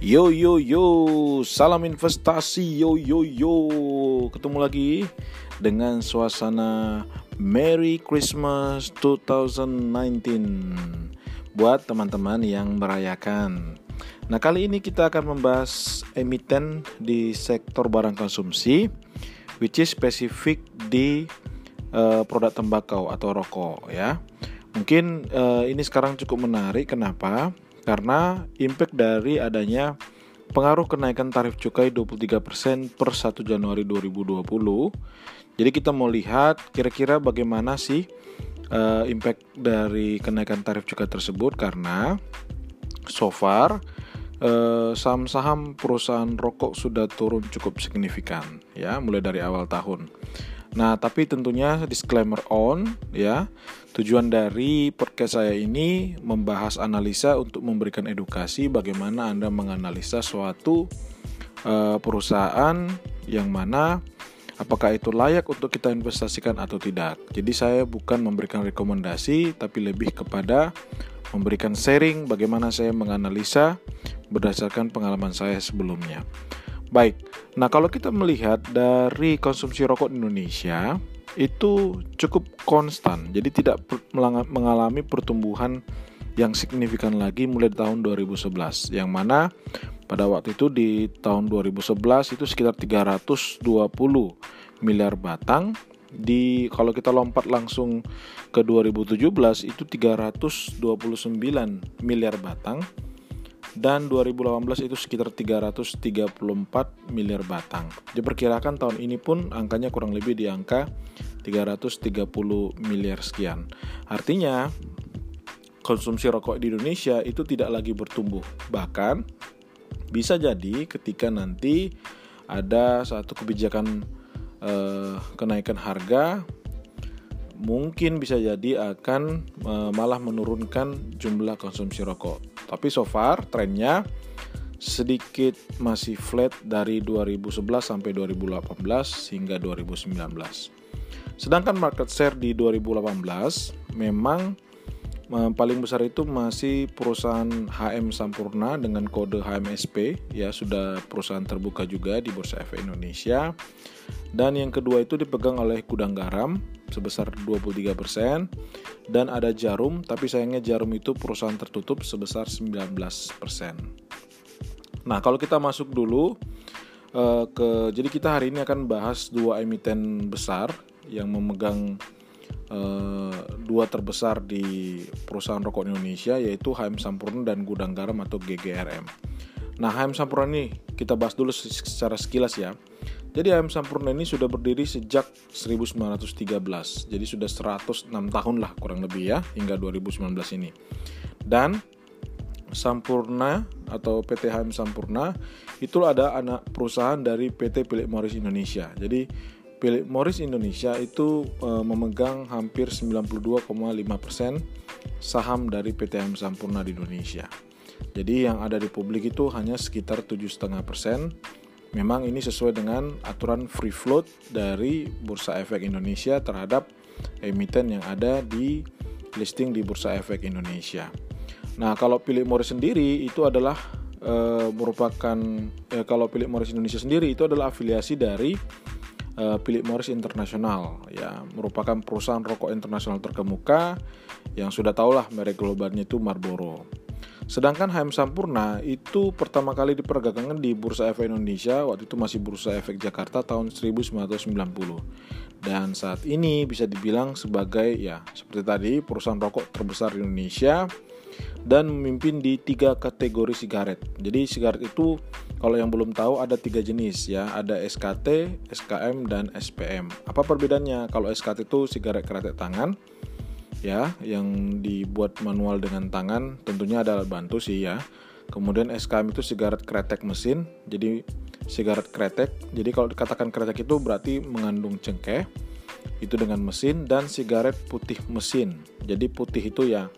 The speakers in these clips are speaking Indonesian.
Yo yo yo, salam investasi yo yo yo. Ketemu lagi dengan suasana Merry Christmas 2019 buat teman-teman yang merayakan. Nah, kali ini kita akan membahas emiten di sektor barang konsumsi which is spesifik di uh, produk tembakau atau rokok ya. Mungkin uh, ini sekarang cukup menarik kenapa? Karena impact dari adanya pengaruh kenaikan tarif cukai 23% per 1 Januari 2020. Jadi kita mau lihat kira-kira bagaimana sih uh, impact dari kenaikan tarif cukai tersebut karena so far saham saham-saham perusahaan rokok sudah turun cukup signifikan ya mulai dari awal tahun. Nah, tapi tentunya disclaimer on ya. Tujuan dari podcast saya ini membahas analisa untuk memberikan edukasi bagaimana Anda menganalisa suatu uh, perusahaan yang mana apakah itu layak untuk kita investasikan atau tidak. Jadi saya bukan memberikan rekomendasi tapi lebih kepada memberikan sharing bagaimana saya menganalisa berdasarkan pengalaman saya sebelumnya. Baik, nah kalau kita melihat dari konsumsi rokok di Indonesia itu cukup konstan, jadi tidak mengalami pertumbuhan yang signifikan lagi mulai tahun 2011, yang mana pada waktu itu di tahun 2011 itu sekitar 320 miliar batang. Di kalau kita lompat langsung ke 2017 itu 329 miliar batang dan 2018 itu sekitar 334 miliar batang. Diperkirakan tahun ini pun angkanya kurang lebih di angka 330 miliar sekian. Artinya konsumsi rokok di Indonesia itu tidak lagi bertumbuh. Bahkan bisa jadi ketika nanti ada satu kebijakan eh, kenaikan harga mungkin bisa jadi akan eh, malah menurunkan jumlah konsumsi rokok. Tapi so far trennya sedikit masih flat dari 2011 sampai 2018 hingga 2019. Sedangkan market share di 2018 memang eh, paling besar itu masih perusahaan HM Sampurna dengan kode HMSP ya sudah perusahaan terbuka juga di Bursa Efek Indonesia. Dan yang kedua itu dipegang oleh Gudang Garam sebesar 23% dan ada Jarum tapi sayangnya Jarum itu perusahaan tertutup sebesar 19%. Nah, kalau kita masuk dulu uh, ke jadi kita hari ini akan bahas dua emiten besar yang memegang uh, dua terbesar di perusahaan rokok Indonesia yaitu HM Sampurna dan Gudang Garam atau GGRM. Nah, HM Sampurna ini kita bahas dulu secara sekilas ya. Jadi ayam Sampurna ini sudah berdiri sejak 1913. Jadi sudah 106 tahun lah kurang lebih ya hingga 2019 ini. Dan Sampurna atau PT HM Sampurna itu ada anak perusahaan dari PT Philip Morris Indonesia. Jadi Philip Morris Indonesia itu e, memegang hampir 92,5% saham dari PT HM Sampurna di Indonesia. Jadi yang ada di publik itu hanya sekitar 7,5% Memang ini sesuai dengan aturan free float dari Bursa Efek Indonesia terhadap emiten yang ada di listing di Bursa Efek Indonesia. Nah, kalau Philip Morris sendiri itu adalah e, merupakan e, kalau Philip Morris Indonesia sendiri itu adalah afiliasi dari e, Philip Morris International ya, merupakan perusahaan rokok internasional terkemuka yang sudah tahulah merek globalnya itu Marlboro. Sedangkan HM Sampurna itu pertama kali diperdagangkan di Bursa Efek Indonesia waktu itu masih Bursa Efek Jakarta tahun 1990. Dan saat ini bisa dibilang sebagai ya seperti tadi perusahaan rokok terbesar di Indonesia dan memimpin di tiga kategori sigaret. Jadi sigaret itu kalau yang belum tahu ada tiga jenis ya, ada SKT, SKM, dan SPM. Apa perbedaannya? Kalau SKT itu sigaret kretek tangan, ya yang dibuat manual dengan tangan tentunya ada bantu sih ya. Kemudian SKM itu sigaret kretek mesin jadi sigaret kretek. Jadi kalau dikatakan kretek itu berarti mengandung cengkeh itu dengan mesin dan sigaret putih mesin. Jadi putih itu ya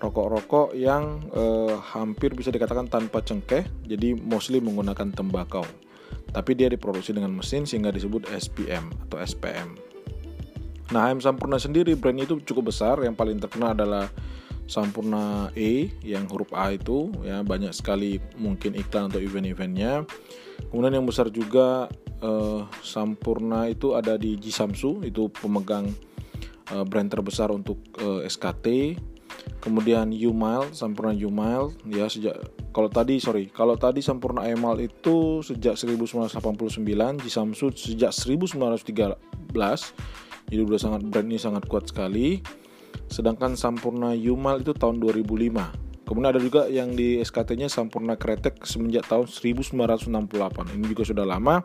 rokok-rokok yang eh, hampir bisa dikatakan tanpa cengkeh jadi mostly menggunakan tembakau. Tapi dia diproduksi dengan mesin sehingga disebut SPM atau SPM Nah, HM Sampurna sendiri brand itu cukup besar. Yang paling terkenal adalah Sampurna E yang huruf A itu ya banyak sekali mungkin iklan atau event-eventnya. Kemudian yang besar juga eh, Sampurna itu ada di Jisamsu itu pemegang eh, brand terbesar untuk eh, SKT. Kemudian Umile, Sampurna Umile ya sejak kalau tadi sorry kalau tadi Sampurna Emal itu sejak 1989, Jisamsu sejak 1913 jadi udah sangat brand ini sangat kuat sekali. Sedangkan Sampurna Yumal itu tahun 2005 kemudian ada juga yang di SKT-nya Sampurna Kretek semenjak tahun 1968 ini juga sudah lama.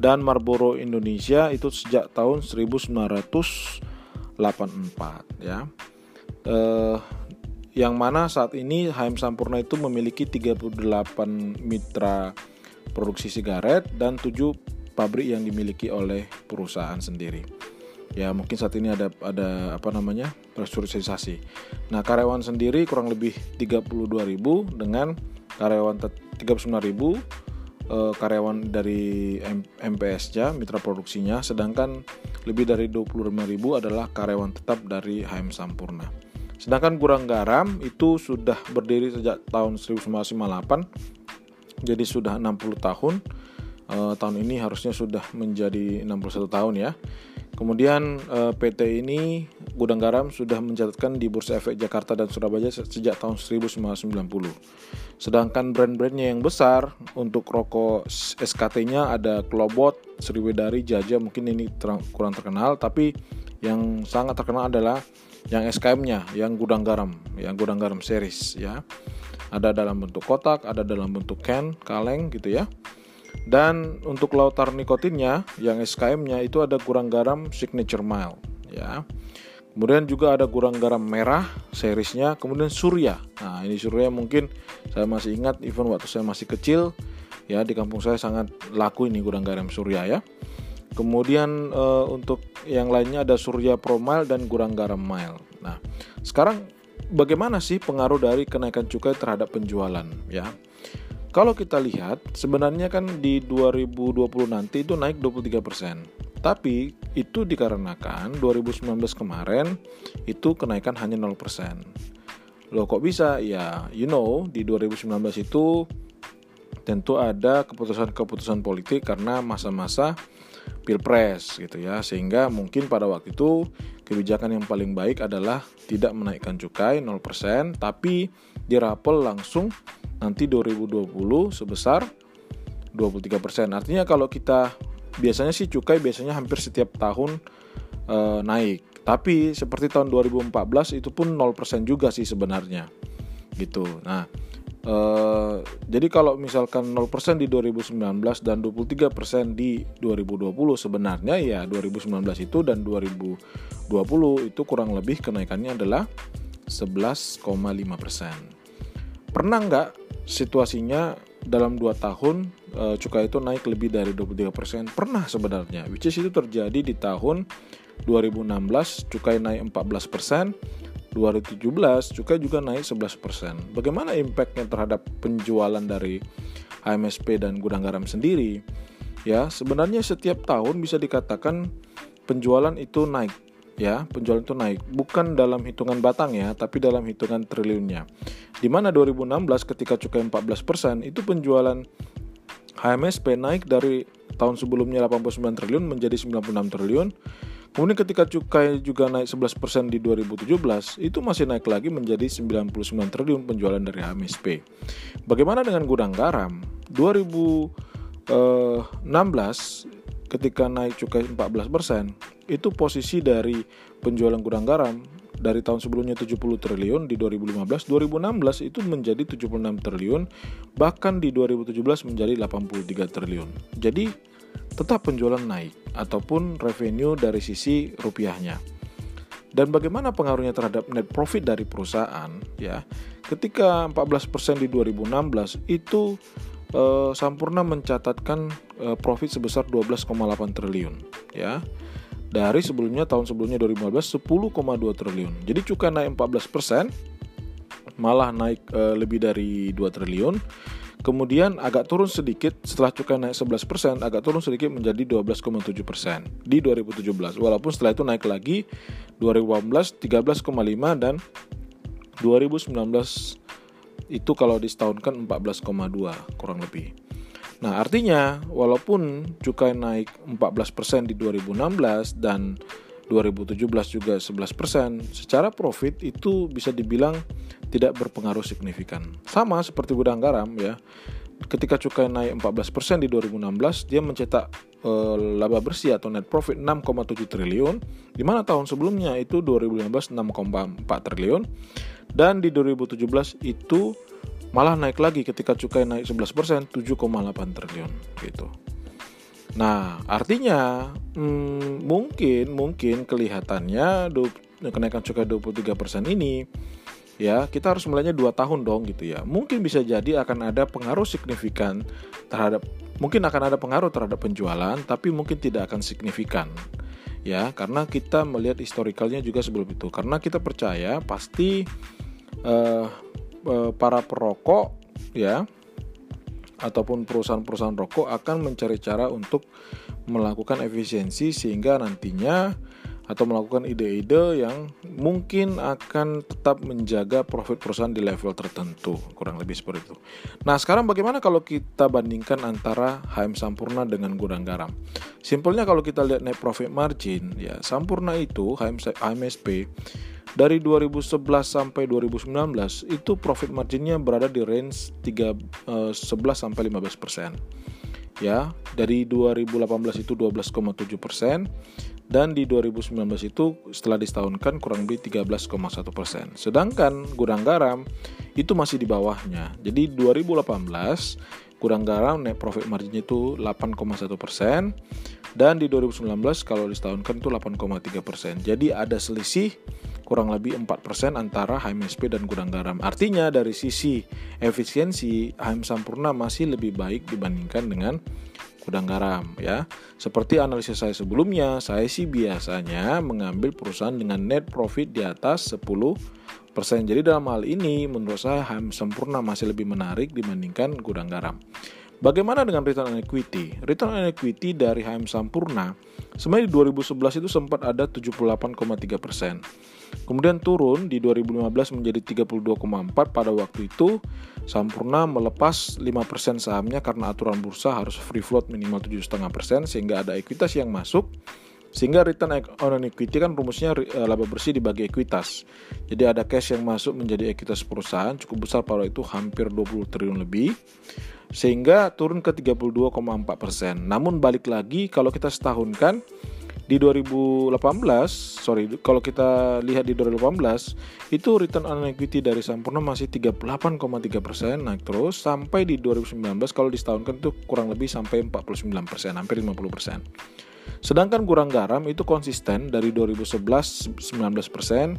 Dan Marlboro Indonesia itu sejak tahun 1984 ya. Eh, yang mana saat ini HM Sampurna itu memiliki 38 mitra produksi sigaret dan 7 pabrik yang dimiliki oleh perusahaan sendiri ya mungkin saat ini ada ada apa namanya restrukturisasi. Nah karyawan sendiri kurang lebih 32.000 dengan karyawan 39.000 eh, karyawan dari MPS-nya mitra produksinya, sedangkan lebih dari 25.000 adalah karyawan tetap dari HM Sampurna. Sedangkan Gurang Garam itu sudah berdiri sejak tahun 1958, jadi sudah 60 tahun. Eh, tahun ini harusnya sudah menjadi 61 tahun ya. Kemudian eh, PT ini Gudang Garam sudah mencatatkan di Bursa Efek Jakarta dan Surabaya sejak tahun 1990. Sedangkan brand-brandnya yang besar untuk rokok SKT-nya ada Klobot, Sriwedari, Jaja mungkin ini kurang terkenal tapi yang sangat terkenal adalah yang SKM-nya yang Gudang Garam, yang Gudang Garam series ya. Ada dalam bentuk kotak, ada dalam bentuk can, kaleng gitu ya. Dan untuk lautar nikotinnya yang SKM-nya itu ada kurang garam signature mild ya. Kemudian juga ada kurang garam merah seriesnya, kemudian Surya. Nah, ini Surya mungkin saya masih ingat even waktu saya masih kecil ya di kampung saya sangat laku ini kurang garam Surya ya. Kemudian e, untuk yang lainnya ada Surya Pro Mild dan kurang garam mild. Nah, sekarang bagaimana sih pengaruh dari kenaikan cukai terhadap penjualan ya? Kalau kita lihat sebenarnya kan di 2020 nanti itu naik 23%. Tapi itu dikarenakan 2019 kemarin itu kenaikan hanya 0%. Loh kok bisa? Ya, you know, di 2019 itu tentu ada keputusan-keputusan politik karena masa-masa pilpres gitu ya sehingga mungkin pada waktu itu kebijakan yang paling baik adalah tidak menaikkan cukai 0% tapi dirapel langsung nanti 2020 sebesar 23%. Artinya kalau kita biasanya sih cukai biasanya hampir setiap tahun e, naik. Tapi seperti tahun 2014 itu pun 0% juga sih sebenarnya. Gitu. Nah, e, jadi kalau misalkan 0% di 2019 dan 23% di 2020 sebenarnya ya 2019 itu dan 2020 itu kurang lebih kenaikannya adalah 11,5%. Pernah nggak situasinya dalam 2 tahun e, cukai itu naik lebih dari 23%? Pernah sebenarnya, which is itu terjadi di tahun 2016 cukai naik 14%, 2017 cukai juga naik 11%. Bagaimana impactnya terhadap penjualan dari HMSP dan gudang garam sendiri? Ya, sebenarnya setiap tahun bisa dikatakan penjualan itu naik ya penjualan itu naik bukan dalam hitungan batang ya tapi dalam hitungan triliunnya di mana 2016 ketika cukai 14% itu penjualan HMSP naik dari tahun sebelumnya 89 triliun menjadi 96 triliun Kemudian ketika cukai juga naik 11% di 2017, itu masih naik lagi menjadi 99 triliun penjualan dari HMSP. Bagaimana dengan gudang garam? 2016 ketika naik cukai 14%, itu posisi dari penjualan gudang garam dari tahun sebelumnya 70 triliun di 2015, 2016 itu menjadi 76 triliun, bahkan di 2017 menjadi 83 triliun. Jadi tetap penjualan naik ataupun revenue dari sisi rupiahnya. Dan bagaimana pengaruhnya terhadap net profit dari perusahaan ya. Ketika 14% di 2016 itu eh, Sampurna mencatatkan eh, profit sebesar 12,8 triliun ya dari sebelumnya tahun sebelumnya 2015 10,2 triliun. Jadi cukai naik 14%, malah naik e, lebih dari 2 triliun. Kemudian agak turun sedikit setelah cukai naik 11%, agak turun sedikit menjadi 12,7% di 2017. Walaupun setelah itu naik lagi 2018 13,5 dan 2019 itu kalau disetahunkan 14,2 kurang lebih. Nah, artinya walaupun cukai naik 14% di 2016 dan 2017 juga 11%, secara profit itu bisa dibilang tidak berpengaruh signifikan. Sama seperti gudang garam ya. Ketika cukai naik 14% di 2016, dia mencetak e, laba bersih atau net profit 6,7 triliun, di mana tahun sebelumnya itu 2015 6,4 triliun dan di 2017 itu malah naik lagi ketika cukai naik 11% 7,8 triliun gitu. Nah, artinya hmm, mungkin mungkin kelihatannya kenaikan cukai 23% ini ya kita harus mulainya dua tahun dong gitu ya. Mungkin bisa jadi akan ada pengaruh signifikan terhadap mungkin akan ada pengaruh terhadap penjualan tapi mungkin tidak akan signifikan ya karena kita melihat historikalnya juga sebelum itu. Karena kita percaya pasti uh, Eh, para perokok ya ataupun perusahaan-perusahaan rokok akan mencari cara untuk melakukan efisiensi sehingga nantinya atau melakukan ide-ide yang mungkin akan tetap menjaga profit perusahaan di level tertentu kurang lebih seperti itu. Nah sekarang bagaimana kalau kita bandingkan antara HM Sampurna dengan Gudang Garam? Simpelnya kalau kita lihat net profit margin ya Sampurna itu HM, HMSP dari 2011 sampai 2019 itu profit marginnya berada di range 3, eh, 11 sampai 15 persen ya dari 2018 itu 12,7 persen dan di 2019 itu setelah disetahunkan kurang lebih 13,1 persen. Sedangkan gudang garam itu masih di bawahnya. Jadi 2018 gudang garam net profit marginnya itu 8,1 persen. Dan di 2019 kalau disetahunkan itu 8,3 persen. Jadi ada selisih kurang lebih 4% antara HMSP dan gudang garam. Artinya dari sisi efisiensi HM Sampurna masih lebih baik dibandingkan dengan gudang garam ya. Seperti analisis saya sebelumnya, saya sih biasanya mengambil perusahaan dengan net profit di atas 10 persen. Jadi dalam hal ini menurut saya HM Sampurna masih lebih menarik dibandingkan gudang garam. Bagaimana dengan return on equity? Return on equity dari HM Sampurna sebenarnya di 2011 itu sempat ada 78,3 persen. Kemudian turun di 2015 menjadi 32,4 pada waktu itu. Sampurna melepas 5% sahamnya karena aturan bursa harus free float minimal 7,5% sehingga ada ekuitas yang masuk. Sehingga return on equity kan rumusnya eh, laba bersih dibagi ekuitas. Jadi ada cash yang masuk menjadi ekuitas perusahaan cukup besar pada itu hampir 20 triliun lebih. Sehingga turun ke 32,4 Namun balik lagi kalau kita setahunkan di 2018, sorry, kalau kita lihat di 2018 itu return on equity dari Sampurna masih 38,3 persen naik terus sampai di 2019 kalau disetahunkan itu kurang lebih sampai 49 persen, hampir 50 persen. Sedangkan kurang garam itu konsisten dari 2011 19 persen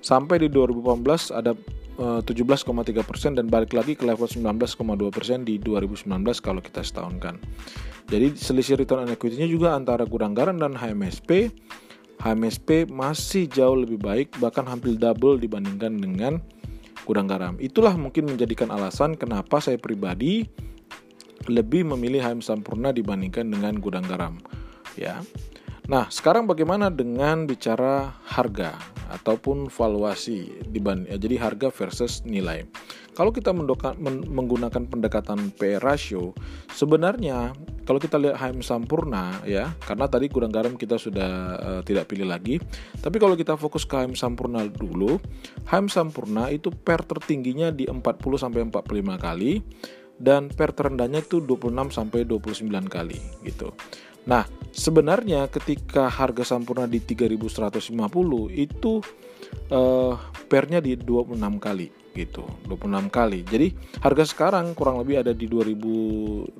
sampai di 2018 ada 17,3 eh, persen dan balik lagi ke level 19,2 persen di 2019 kalau kita setahunkan. Jadi selisih return on equity-nya juga antara gudang garam dan HMSP. HMSP masih jauh lebih baik, bahkan hampir double dibandingkan dengan gudang garam. Itulah mungkin menjadikan alasan kenapa saya pribadi lebih memilih HM Sampurna dibandingkan dengan gudang garam. Ya. Nah, sekarang bagaimana dengan bicara harga ataupun valuasi dibanding ya, jadi harga versus nilai. Kalau kita menggunakan pendekatan P ratio, sebenarnya kalau kita lihat HM Sampurna ya, karena tadi gudang garam kita sudah uh, tidak pilih lagi, tapi kalau kita fokus ke HM Sampurna dulu, HM Sampurna itu per tertingginya di 40 sampai 45 kali dan per terendahnya itu 26 sampai 29 kali gitu. Nah, sebenarnya ketika harga Sampurna di 3150 itu uh, pernya di 26 kali gitu. 26 kali. Jadi harga sekarang kurang lebih ada di 2200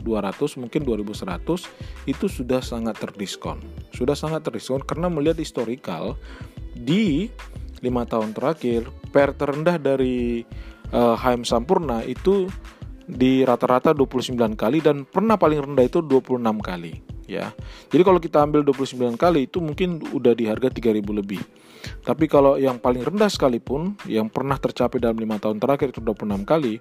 mungkin 2100 itu sudah sangat terdiskon. Sudah sangat terdiskon karena melihat historical di lima tahun terakhir per terendah dari uh, HM Sampurna itu di rata-rata 29 kali dan pernah paling rendah itu 26 kali ya. Jadi kalau kita ambil 29 kali itu mungkin udah di harga 3000 lebih. Tapi kalau yang paling rendah sekalipun yang pernah tercapai dalam lima tahun terakhir itu 26 kali,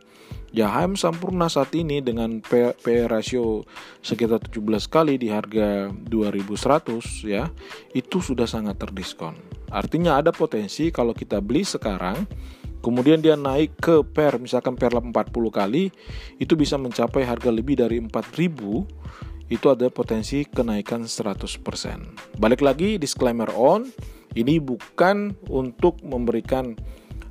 ya HM Sampurna saat ini dengan P, P ratio sekitar 17 kali di harga 2100 ya, itu sudah sangat terdiskon. Artinya ada potensi kalau kita beli sekarang kemudian dia naik ke per misalkan per 40 kali itu bisa mencapai harga lebih dari 4000 itu ada potensi kenaikan 100%. Balik lagi disclaimer on, ini bukan untuk memberikan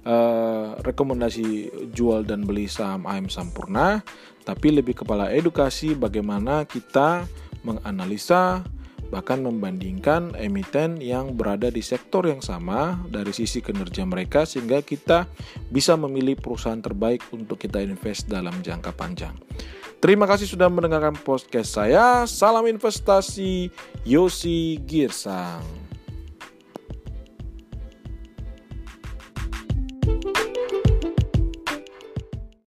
uh, rekomendasi jual dan beli saham AM Sampurna, tapi lebih kepala edukasi bagaimana kita menganalisa bahkan membandingkan emiten yang berada di sektor yang sama dari sisi kinerja mereka sehingga kita bisa memilih perusahaan terbaik untuk kita invest dalam jangka panjang. Terima kasih sudah mendengarkan podcast saya. Salam investasi Yosi Girsang.